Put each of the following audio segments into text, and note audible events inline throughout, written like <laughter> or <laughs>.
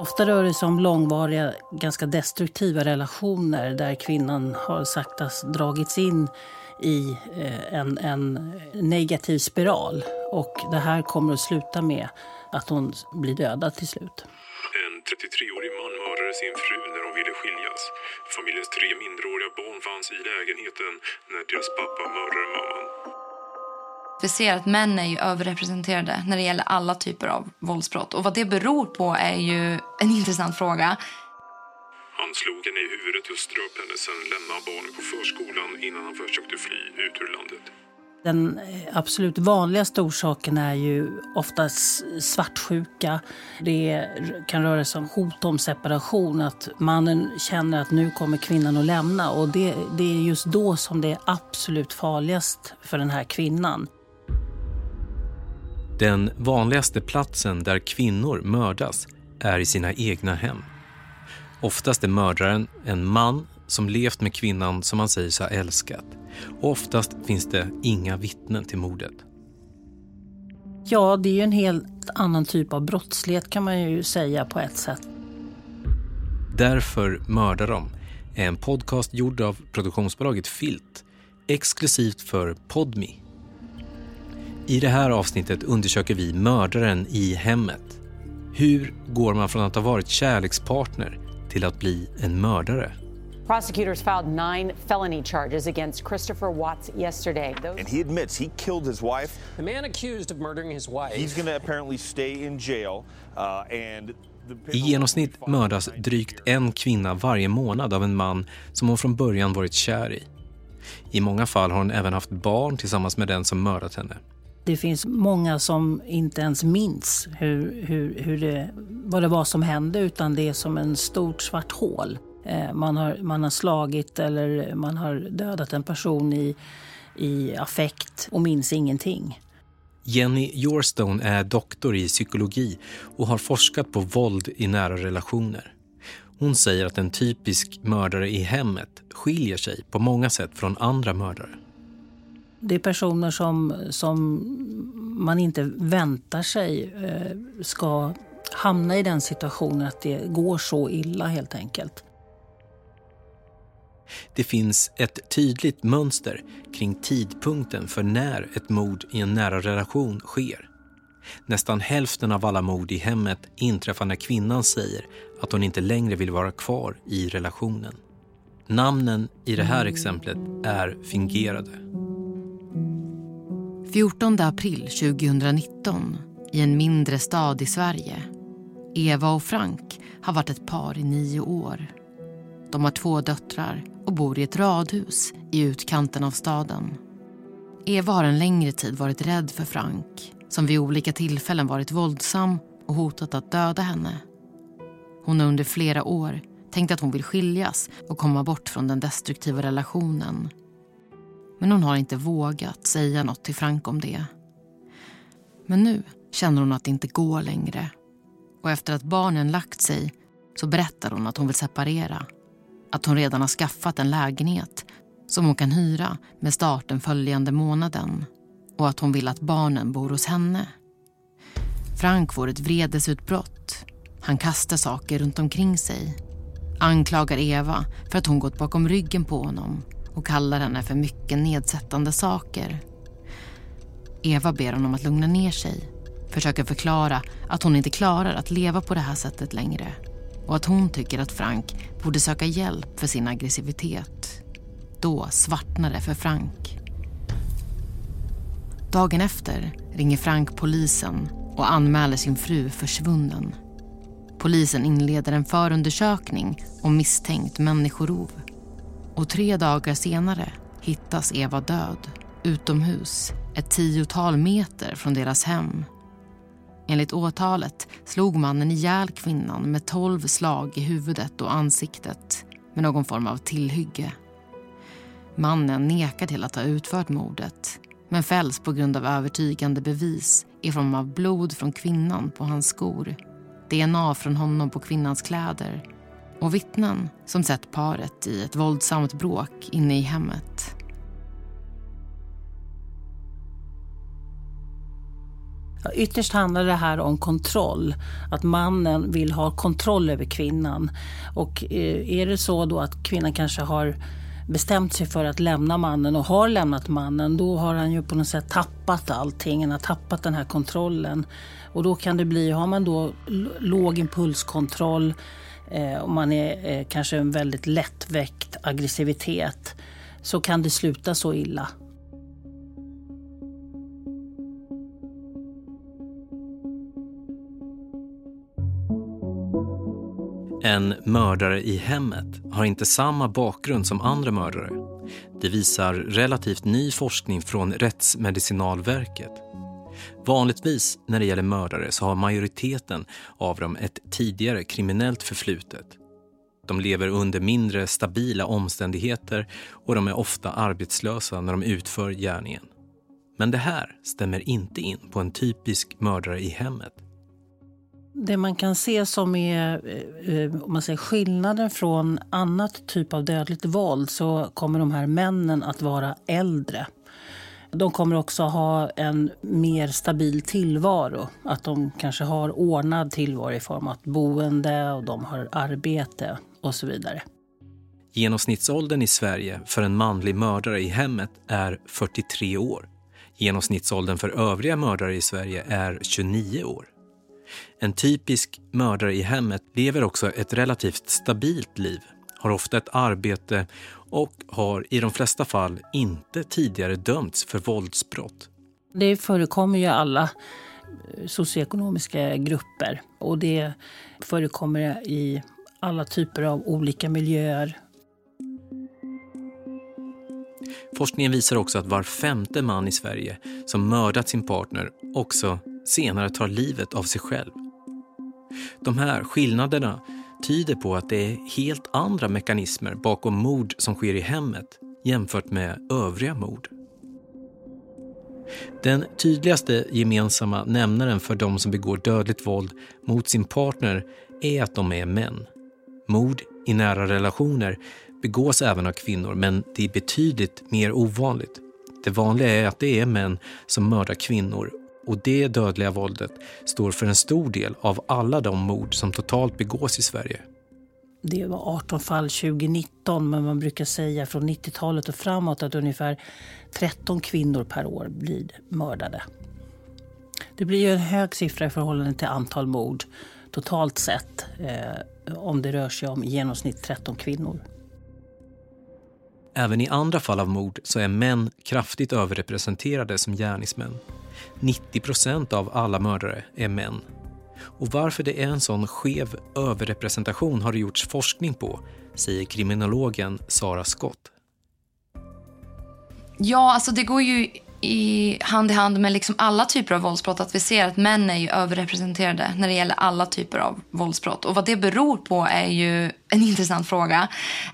Ofta rör det sig om långvariga, ganska destruktiva relationer där kvinnan har sakta dragits in i eh, en, en negativ spiral. Och det här kommer att sluta med att hon blir dödad till slut. En 33-årig man mördade sin fru när de ville skiljas. Familjens tre minderåriga barn fanns i lägenheten när deras pappa mördade mamman. Vi ser att män är ju överrepresenterade när det gäller alla typer av våldsbrott. Och vad det beror på är ju en <laughs> intressant fråga. Han slog henne i huvudet och ströp henne, sen lämnade barnen på förskolan innan han försökte fly ut ur landet. Den eh, absolut vanligaste orsaken är ju oftast svartsjuka. Det kan röra sig om hot om separation, att mannen känner att nu kommer kvinnan att lämna. Och det, det är just då som det är absolut farligast för den här kvinnan. Den vanligaste platsen där kvinnor mördas är i sina egna hem. Oftast är mördaren en man som levt med kvinnan som han säger sig ha älskat. Och oftast finns det inga vittnen till mordet. Ja, det är ju en helt annan typ av brottslighet kan man ju säga på ett sätt. Därför mördar de är en podcast gjord av produktionsbolaget Filt exklusivt för Podmi. I det här avsnittet undersöker vi mördaren i hemmet. Hur går man från att ha varit kärlekspartner till att bli en mördare? Prosecutors filed nine felony charges against Christopher Watts yesterday. Those... And he admits he killed his wife. The man accused of murdering his wife. He's going to apparently stay in jail. Uh, and I genomsnitt mördas drygt en kvinna varje månad av en man som hon från början varit kär i. I många fall har hon även haft barn tillsammans med den som mördat henne. Det finns många som inte ens minns hur, hur, hur det, vad det var som hände utan det är som en stort svart hål. Eh, man har, man har slagit eller man har dödat en person i, i affekt och minns ingenting. Jenny Yorstone är doktor i psykologi och har forskat på våld i nära relationer. Hon säger att en typisk mördare i hemmet skiljer sig på många sätt från andra mördare. Det är personer som, som man inte väntar sig eh, ska hamna i den situationen att det går så illa helt enkelt. Det finns ett tydligt mönster kring tidpunkten för när ett mord i en nära relation sker. Nästan hälften av alla mord i hemmet inträffar när kvinnan säger att hon inte längre vill vara kvar i relationen. Namnen i det här exemplet är fingerade. 14 april 2019 i en mindre stad i Sverige. Eva och Frank har varit ett par i nio år. De har två döttrar och bor i ett radhus i utkanten av staden. Eva har en längre tid varit rädd för Frank som vid olika tillfällen varit våldsam och hotat att döda henne. Hon har under flera år tänkt att hon vill skiljas och komma bort från den destruktiva relationen. Men hon har inte vågat säga något till Frank om det. Men nu känner hon att det inte går längre. Och efter att barnen lagt sig så berättar hon att hon vill separera att hon redan har skaffat en lägenhet som hon kan hyra med starten följande månaden och att hon vill att barnen bor hos henne. Frank får ett vredesutbrott. Han kastar saker runt omkring sig. Anklagar Eva för att hon gått bakom ryggen på honom och kallar henne för mycket nedsättande saker. Eva ber honom att lugna ner sig. Försöker förklara att hon inte klarar att leva på det här sättet längre och att hon tycker att Frank borde söka hjälp för sin aggressivitet. Då svartnar det för Frank. Dagen efter ringer Frank polisen och anmäler sin fru försvunnen. Polisen inleder en förundersökning om misstänkt människorov. Och tre dagar senare hittas Eva död utomhus ett tiotal meter från deras hem Enligt åtalet slog mannen ihjäl kvinnan med tolv slag i huvudet och ansiktet med någon form av tillhygge. Mannen nekar till att ha utfört mordet men fälls på grund av övertygande bevis i form av blod från kvinnan på hans skor DNA från honom på kvinnans kläder och vittnen som sett paret i ett våldsamt bråk inne i hemmet. Ytterst handlar det här om kontroll. Att mannen vill ha kontroll över kvinnan. Och eh, är det så då att kvinnan kanske har bestämt sig för att lämna mannen och har lämnat mannen, då har han ju på något sätt tappat allting. Han har tappat den här kontrollen. Och då kan det bli, har man då låg impulskontroll Eh, och man är eh, kanske en väldigt lättväckt aggressivitet så kan det sluta så illa. En mördare i hemmet har inte samma bakgrund som andra mördare. Det visar relativt ny forskning från Rättsmedicinalverket. Vanligtvis när det gäller mördare så har majoriteten av dem ett tidigare kriminellt förflutet. De lever under mindre stabila omständigheter och de är ofta arbetslösa när de utför gärningen. Men det här stämmer inte in på en typisk mördare i hemmet. Det man kan se som är eh, eh, om man säger skillnaden från annat typ av dödligt våld så kommer de här männen att vara äldre. De kommer också ha en mer stabil tillvaro. Att de kanske har ordnad tillvaro i form av boende och de har arbete och så vidare. Genomsnittsåldern i Sverige för en manlig mördare i hemmet är 43 år. Genomsnittsåldern för övriga mördare i Sverige är 29 år. En typisk mördare i hemmet lever också ett relativt stabilt liv, har ofta ett arbete och har i de flesta fall inte tidigare dömts för våldsbrott. Det förekommer ju alla eh, socioekonomiska grupper och det förekommer i alla typer av olika miljöer. Forskningen visar också att var femte man i Sverige som mördat sin partner också senare tar livet av sig själv. De här skillnaderna tyder på att det är helt andra mekanismer bakom mord som sker i hemmet jämfört med övriga mord. Den tydligaste gemensamma nämnaren för de som begår dödligt våld mot sin partner är att de är män. Mord i nära relationer begås även av kvinnor men det är betydligt mer ovanligt. Det vanliga är att det är män som mördar kvinnor och det dödliga våldet står för en stor del av alla de mord som totalt begås i Sverige. Det var 18 fall 2019 men man brukar säga från 90-talet och framåt att ungefär 13 kvinnor per år blir mördade. Det blir ju en hög siffra i förhållande till antal mord totalt sett eh, om det rör sig om i genomsnitt 13 kvinnor. Även i andra fall av mord så är män kraftigt överrepresenterade som gärningsmän. 90 procent av alla mördare är män. Och varför det är en sån skev överrepresentation har det gjorts forskning på, säger kriminologen Sara Scott. Ja, alltså det går ju i hand i hand med liksom alla typer av våldsbrott att vi ser att män är ju överrepresenterade när det gäller alla typer av våldsbrott. Och vad det beror på är ju en <laughs> intressant fråga.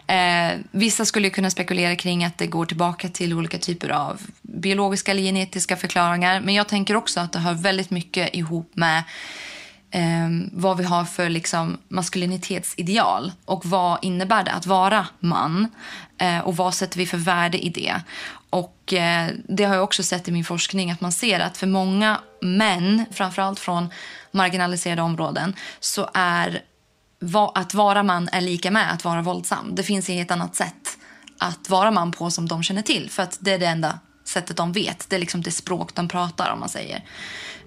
Eh, vissa skulle kunna spekulera kring att det går tillbaka till olika typer av biologiska eller genetiska förklaringar. Men jag tänker också att det hör väldigt mycket ihop med eh, vad vi har för liksom, maskulinitetsideal och vad innebär det att vara man eh, och vad sätter vi för värde i det. Och eh, Det har jag också sett i min forskning att man ser att för många män, framförallt från marginaliserade områden, så är att vara man är lika med att vara våldsam. Det finns inget annat sätt att vara man på som de känner till. För att det är det enda sättet de vet. Det är liksom det språk de pratar om man säger.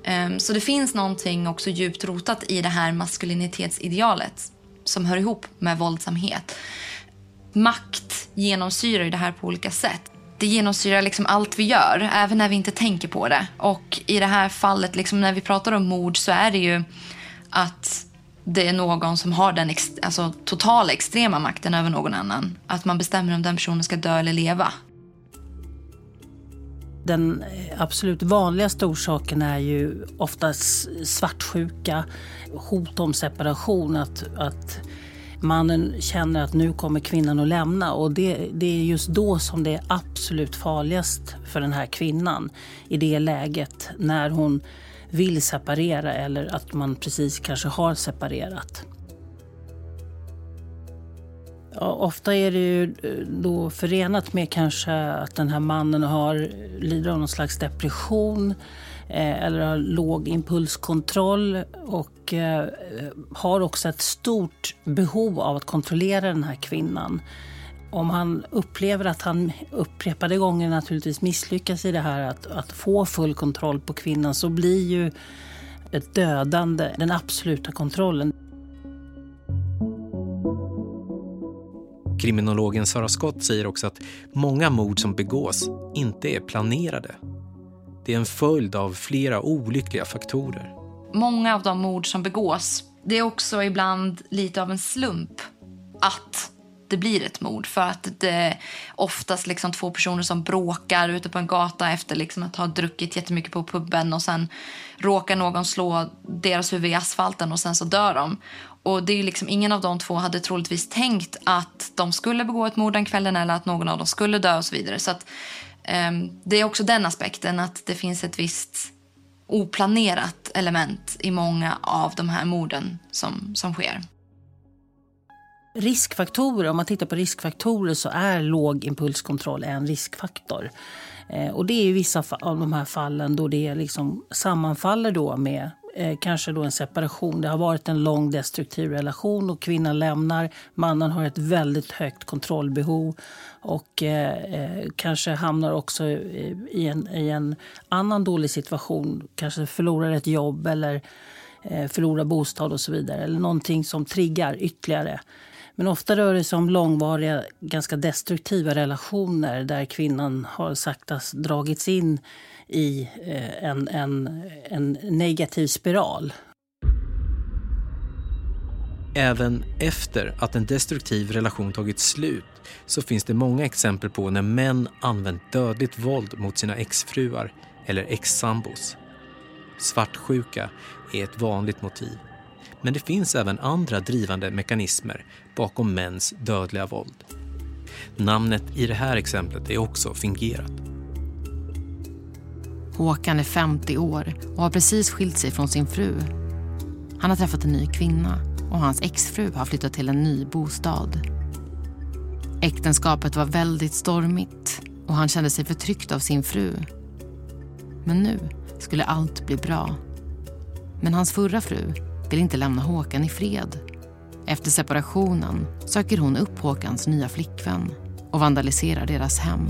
Ehm, så det finns någonting också djupt rotat i det här maskulinitetsidealet som hör ihop med våldsamhet. Makt genomsyrar det här på olika sätt det genomsyrar liksom allt vi gör, även när vi inte tänker på det. Och i det här fallet, liksom när vi pratar om mord så är det ju att det är någon som har den ex alltså, totala extrema makten över någon annan. Att man bestämmer om den personen ska dö eller leva. Den absolut vanligaste orsaken är ju oftast svartsjuka, hot om separation. Att, att mannen känner att nu kommer kvinnan att lämna. Och det, det är just då som det är absolut farligast för den här kvinnan. I det läget när hon vill separera eller att man precis kanske har separerat. Ofta är det ju eh, då förenat med kanske att den här mannen har, lider av någon slags depression Eh, eller har låg impulskontroll och eh, har också ett stort behov av att kontrollera den här kvinnan. Om han upplever att han upprepade gånger naturligtvis misslyckas i det här att, att få full kontroll på kvinnan så blir ju ett dödande den absoluta kontrollen. Kriminologen Sara Scott säger också att många mord som begås inte är planerade. Det är en följd av flera olyckliga faktorer. Många av de mord som begås, det är också ibland lite av en slump att det blir ett mord. För att det är oftast liksom två personer som bråkar ute på en gata efter liksom att ha druckit jättemycket på puben och sen råkar någon slå deras huvud i asfalten och sen så dör de. Och det är liksom, ingen av de två hade troligtvis tänkt att de skulle begå ett mord den kvällen eller att någon av dem skulle dö och så vidare. Så att, Ehm, det är också den aspekten att det finns ett visst oplanerat element i många av de här morden som, som sker. Riskfaktorer, om man tittar på riskfaktorer så är låg impulskontroll en riskfaktor. Eh, och det är i vissa av de här fallen då det liksom sammanfaller då med eh, kanske då en separation. Det har varit en lång destruktiv relation och kvinnan lämnar. Mannen har ett väldigt högt kontrollbehov och eh, eh kanske hamnar också eh, i en, i en annan dålig situation. Kanske förlorar ett jobb eller eh, förlorar bostad och så vidare. Eller någonting som triggar ytterligare. Men ofta rör det sig om långvariga, ganska destruktiva relationer där kvinnan har saktas dragits in i eh, en, en, en negativ spiral. Även efter att en destruktiv relation tagit slut så finns det många exempel på när män använt dödligt våld mot sina exfruar eller exsambos. Svartsjuka är ett vanligt motiv. Men det finns även andra drivande mekanismer bakom mäns dödliga våld. Namnet i det här exemplet är också fingerat. Håkan är 50 år och har precis skilt sig från sin fru. Han har träffat en ny kvinna och hans exfru har flyttat till en ny bostad. Äktenskapet var väldigt stormigt och han kände sig förtryckt av sin fru. Men nu skulle allt bli bra. Men hans förra fru vill inte lämna Håkan i fred. Efter separationen söker hon upp Håkans nya flickvän och vandaliserar deras hem.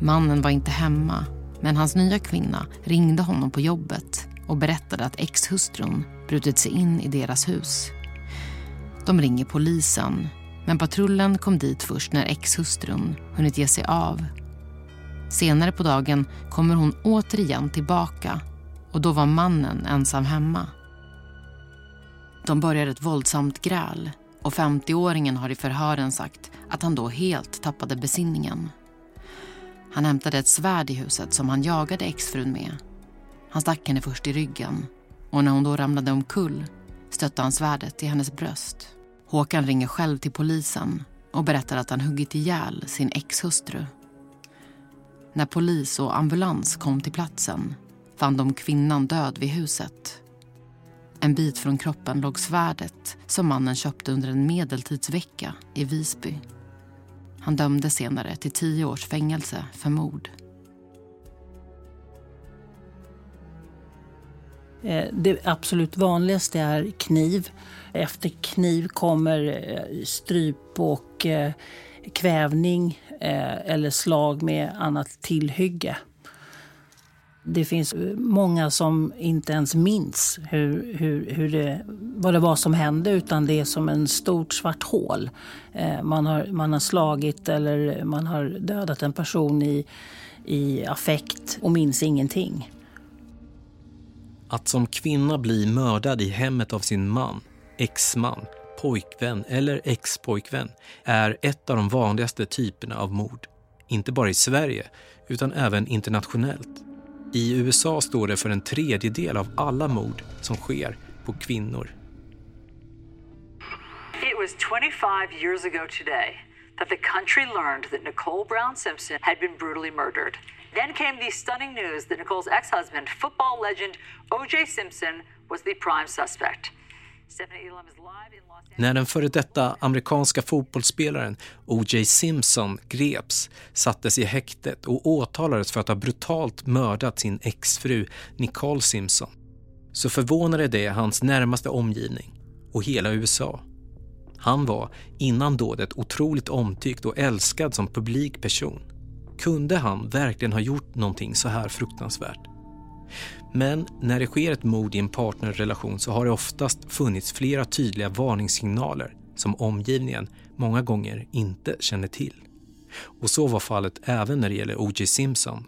Mannen var inte hemma, men hans nya kvinna ringde honom på jobbet och berättade att exhustrun brutit sig in i deras hus. De ringer polisen, men patrullen kom dit först när exhustrun hunnit ge sig av. Senare på dagen kommer hon återigen tillbaka och då var mannen ensam hemma. De börjar ett våldsamt gräl och 50-åringen har i förhören sagt att han då helt tappade besinningen. Han hämtade ett svärd i huset som han jagade exfrun med. Han stack henne först i ryggen och när hon då ramlade omkull stötte han svärdet i hennes bröst. Håkan ringer själv till polisen och berättar att han huggit ihjäl sin exhustru. När polis och ambulans kom till platsen fann de kvinnan död vid huset en bit från kroppen låg svärdet som mannen köpte under en medeltidsvecka i Visby. Han dömdes senare till tio års fängelse för mord. Eh, det absolut vanligaste är kniv. Efter kniv kommer eh, stryp och eh, kvävning eller slag med annat tillhygge. Det finns många som inte ens minns hur, hur, hur det, vad det var som hände utan det är som en stort svart hål. Eh, man, har, man har slagit eller man har dödat en person i, i affekt och minns ingenting. Att som kvinna bli mördad i hemmet av sin man, exman, pojkvän eller expojkvän är ett av de vanligaste typerna av mord. Inte bara i Sverige, utan även internationellt. I USA står det för en tredjedel av alla mord som sker på kvinnor. It was 25 years ago today that the country learned that Nicole Brown Simpson had been brutally murdered. Then came the stunning news that Nicole's ex-husband, football legend O.J. Simpson, was the prime suspect. När den före detta amerikanska fotbollsspelaren O.J. Simpson greps, sattes i häktet och åtalades för att ha brutalt mördat sin exfru Nicole Simpson, så förvånade det hans närmaste omgivning och hela USA. Han var innan dådet otroligt omtyckt och älskad som publik person. Kunde han verkligen ha gjort någonting så här fruktansvärt? Men när det sker ett mord i en partnerrelation så har det oftast funnits flera tydliga varningssignaler som omgivningen många gånger inte känner till. Och så var fallet även när det gäller O.J. Simpson.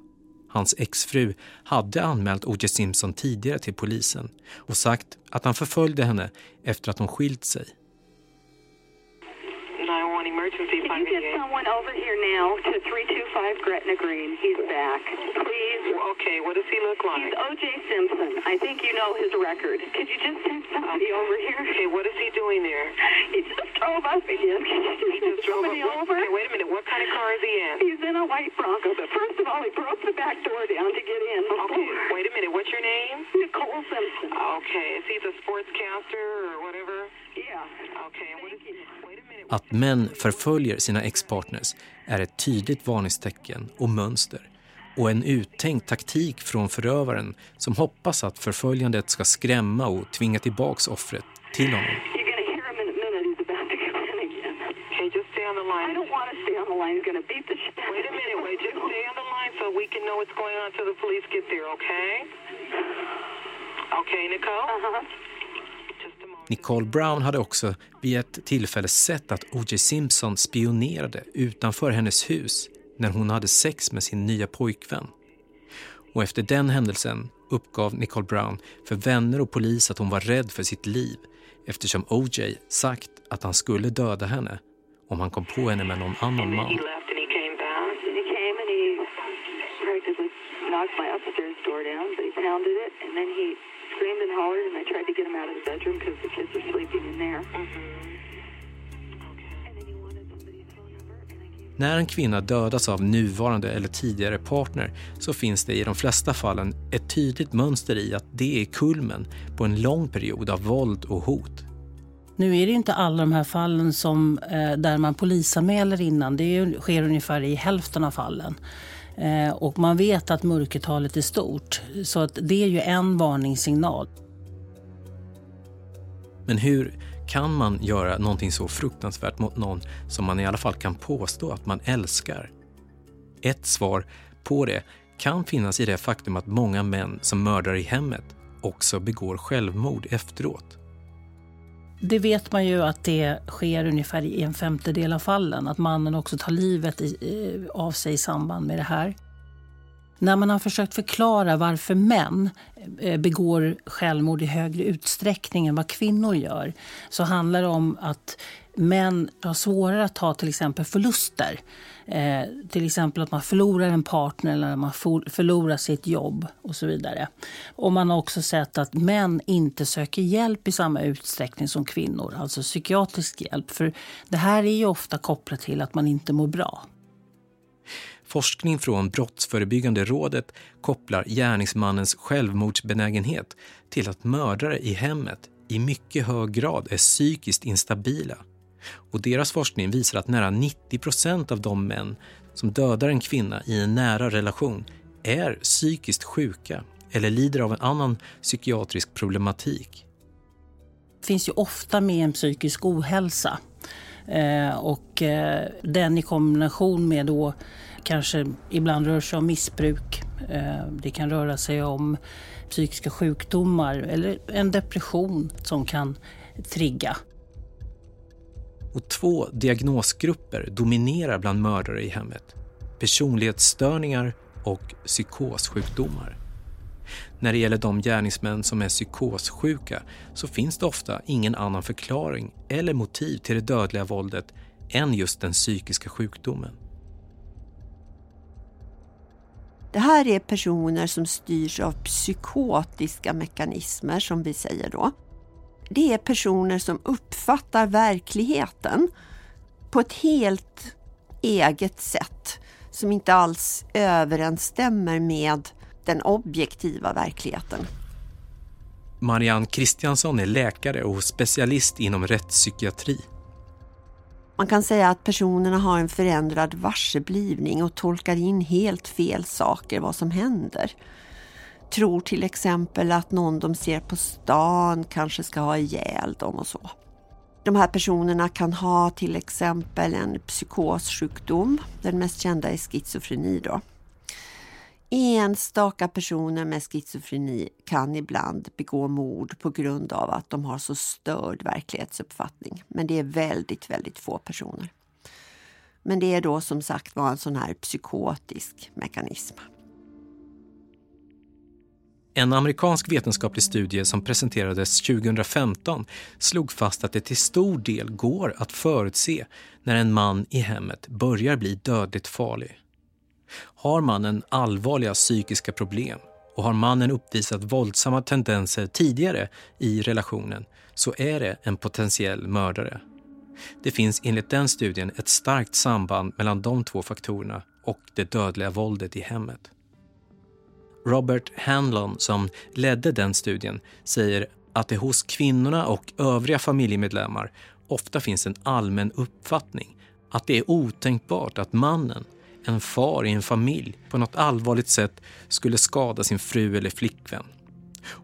Hans exfru hade anmält O.J. Simpson tidigare till polisen och sagt att han förföljde henne efter att hon skilt sig. 911 emergency Can you get someone over here now to 325 Gretna Green? He's back. Please. Okay, what does he look like? He's O.J. Simpson. I think you know his record. Could you just send somebody over here? Okay, what is he doing there? He just drove up again. Could you just send somebody up. over? Okay, wait a minute. What kind of car is he in? He's in a white Bronco, but first of all, he broke the back door down to get in. Okay, wait a minute. What's your name? Nicole Simpson. Okay, is he the sportscaster or whatever? Yeah. Okay, and what is he? Wait a minute. Att män förföljer sina ex-partners är ett tydligt varningstecken och mönster och en uttänkt taktik från förövaren som hoppas att förföljandet ska skrämma och tvinga tillbaks offret till honom. Nicole? Brown hade också vid ett tillfälle sett att O.J. Simpson spionerade utanför hennes hus när hon hade sex med sin nya pojkvän. Och efter den händelsen uppgav Nicole Brown för vänner och polis att hon var rädd för sitt liv eftersom O.J. sagt att han skulle döda henne om han kom på henne med någon annan man. Knocked my upstairs door down, but he pounded it, and then he screamed and hollered, and I tried to get him out of the bedroom because the kids were sleeping in there. And När en kvinna dödas av nuvarande eller tidigare partner så finns det i de flesta fallen ett tydligt mönster i att det är kulmen på en lång period av våld och hot. Nu är det inte alla de här fallen som, eh, där man polisanmäler innan. Det sker ungefär i hälften av fallen. Eh, och man vet att mörkertalet är stort. Så att det är ju en varningssignal. Men hur kan man göra någonting så fruktansvärt mot någon som man i alla fall kan påstå att man älskar? Ett svar på det kan finnas i det faktum att många män som mördar i hemmet också begår självmord efteråt. Det vet man ju att det sker ungefär i en femtedel av fallen. Att mannen också tar livet i, av sig i samband med det här. När man har försökt förklara varför män eh, begår självmord i högre utsträckning än vad kvinnor gör så handlar det om att män har svårare att ta till exempel förluster. Eh, till exempel att man förlorar en partner eller att man for, förlorar sitt jobb och så vidare. Och man har också sett att män inte söker hjälp i samma utsträckning som kvinnor, alltså psykiatrisk hjälp. För det här är ju ofta kopplat till att man inte mår bra. Forskning från Brottsförebyggande rådet kopplar gärningsmannens självmordsbenägenhet till att mördare i hemmet i mycket hög grad är psykiskt instabila. Och deras forskning visar att nära 90 procent av de män som dödar en kvinna i en nära relation är psykiskt sjuka eller lider av en annan psykiatrisk problematik. Det finns ju ofta med en psykisk ohälsa. Eh, och eh, den i kombination med då kanske ibland rör sig om missbruk. Eh, det kan röra sig om psykiska sjukdomar eller en depression som kan trigga. Och två diagnosgrupper dominerar bland mördare i hemmet. Personlighetsstörningar och psykossjukdomar. När det gäller de gärningsmän som är psykossjuka så finns det ofta ingen annan förklaring eller motiv till det dödliga våldet än just den psykiska sjukdomen. Det här är personer som styrs av psykotiska mekanismer som vi säger då. Det är personer som uppfattar verkligheten på ett helt eget sätt som inte alls överensstämmer med den objektiva verkligheten. Marianne Kristiansson är läkare och specialist inom rättspsykiatri. Man kan säga att personerna har en förändrad varseblivning och tolkar in helt fel saker vad som händer. Tror till exempel att någon de ser på stan kanske ska ha ihjäl dem och så. De här personerna kan ha till exempel en psykossjukdom. Den mest kända är schizofreni då. Enstaka personer med schizofreni kan ibland begå mord på grund av att de har så störd verklighetsuppfattning. Men det är väldigt, väldigt få personer. Men det är då som sagt var en sån här psykotisk mekanism. En amerikansk vetenskaplig studie som presenterades 2015 slog fast att det till stor del går att förutse när en man i hemmet börjar bli dödligt farlig. Har mannen allvarliga psykiska problem och har mannen uppvisat våldsamma tendenser tidigare i relationen så är det en potentiell mördare. Det finns enligt den studien ett starkt samband mellan de två faktorerna och det dödliga våldet i hemmet. Robert Hanlon, som ledde den studien, säger att det hos kvinnorna och övriga familjemedlemmar ofta finns en allmän uppfattning att det är otänkbart att mannen, en far i en familj, på något allvarligt sätt skulle skada sin fru eller flickvän.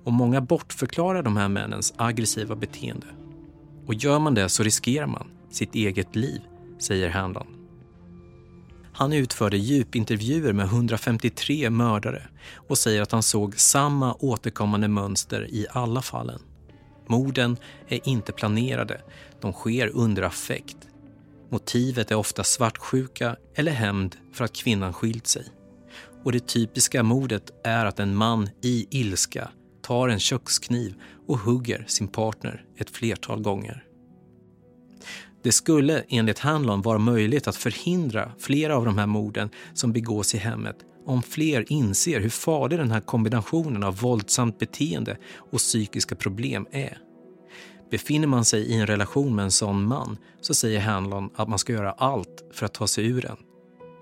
Och många bortförklarar de här männens aggressiva beteende. Och gör man det så riskerar man sitt eget liv, säger Hanlon. Han utförde djupintervjuer med 153 mördare och säger att han såg samma återkommande mönster i alla fallen. Morden är inte planerade, de sker under affekt. Motivet är ofta svartsjuka eller hämnd för att kvinnan skilt sig. Och det typiska mordet är att en man i ilska tar en kökskniv och hugger sin partner ett flertal gånger. Det skulle enligt Hanlon vara möjligt att förhindra flera av de här morden som begås i hemmet om fler inser hur farlig den här kombinationen av våldsamt beteende och psykiska problem är. Befinner man sig i en relation med en sån man så säger Hanlon att man ska göra allt för att ta sig ur den.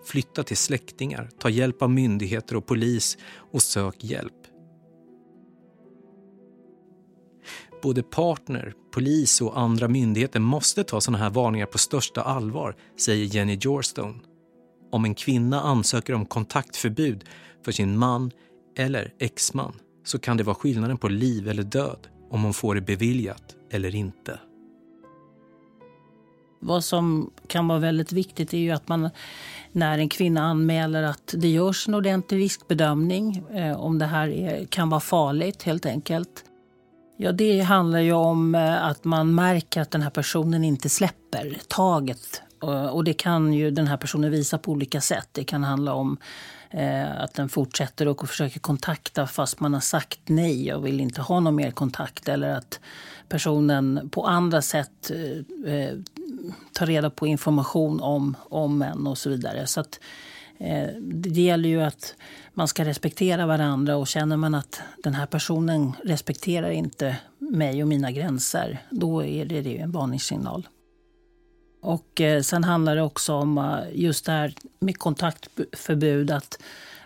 Flytta till släktingar, ta hjälp av myndigheter och polis och sök hjälp. Både partner, polis och andra myndigheter måste ta sådana här varningar på största allvar, säger Jenny Jorstone. Om en kvinna ansöker om kontaktförbud för sin man eller exman så kan det vara skillnaden på liv eller död om hon får det beviljat eller inte. Vad som kan vara väldigt viktigt är ju att man när en kvinna anmäler att det görs en ordentlig riskbedömning eh, om det här är, kan vara farligt helt enkelt. Ja, det handlar ju om eh, att man märker att den här personen inte släpper taget. Eh, och det kan ju den här personen visa på olika sätt. Det kan handla om eh, att den fortsätter och försöker kontakta fast man har sagt nej och vill inte ha någon mer kontakt. Eller att personen på andra sätt eh, eh tar reda på information om, om en och så vidare. Så att, eh, det gäller ju att man ska respektera varandra och känner man att den här personen respekterar inte mig och mina gränser, då är det, det en varningssignal. Och eh, sen handlar det också om eh, just det här med kontaktförbud, att,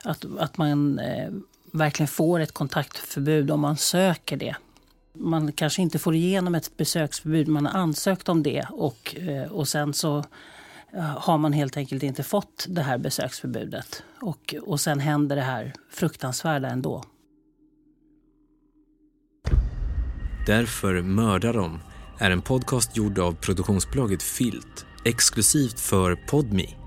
att, att man eh, verkligen får ett kontaktförbud om man söker det. Man kanske inte får igenom ett besöksförbud, man har ansökt om det och, och sen så har man helt enkelt inte fått det här besöksförbudet. Och, och sen händer det här fruktansvärda ändå. Därför mördar de är en podcast gjord av produktionsbolaget Filt exklusivt för Podmi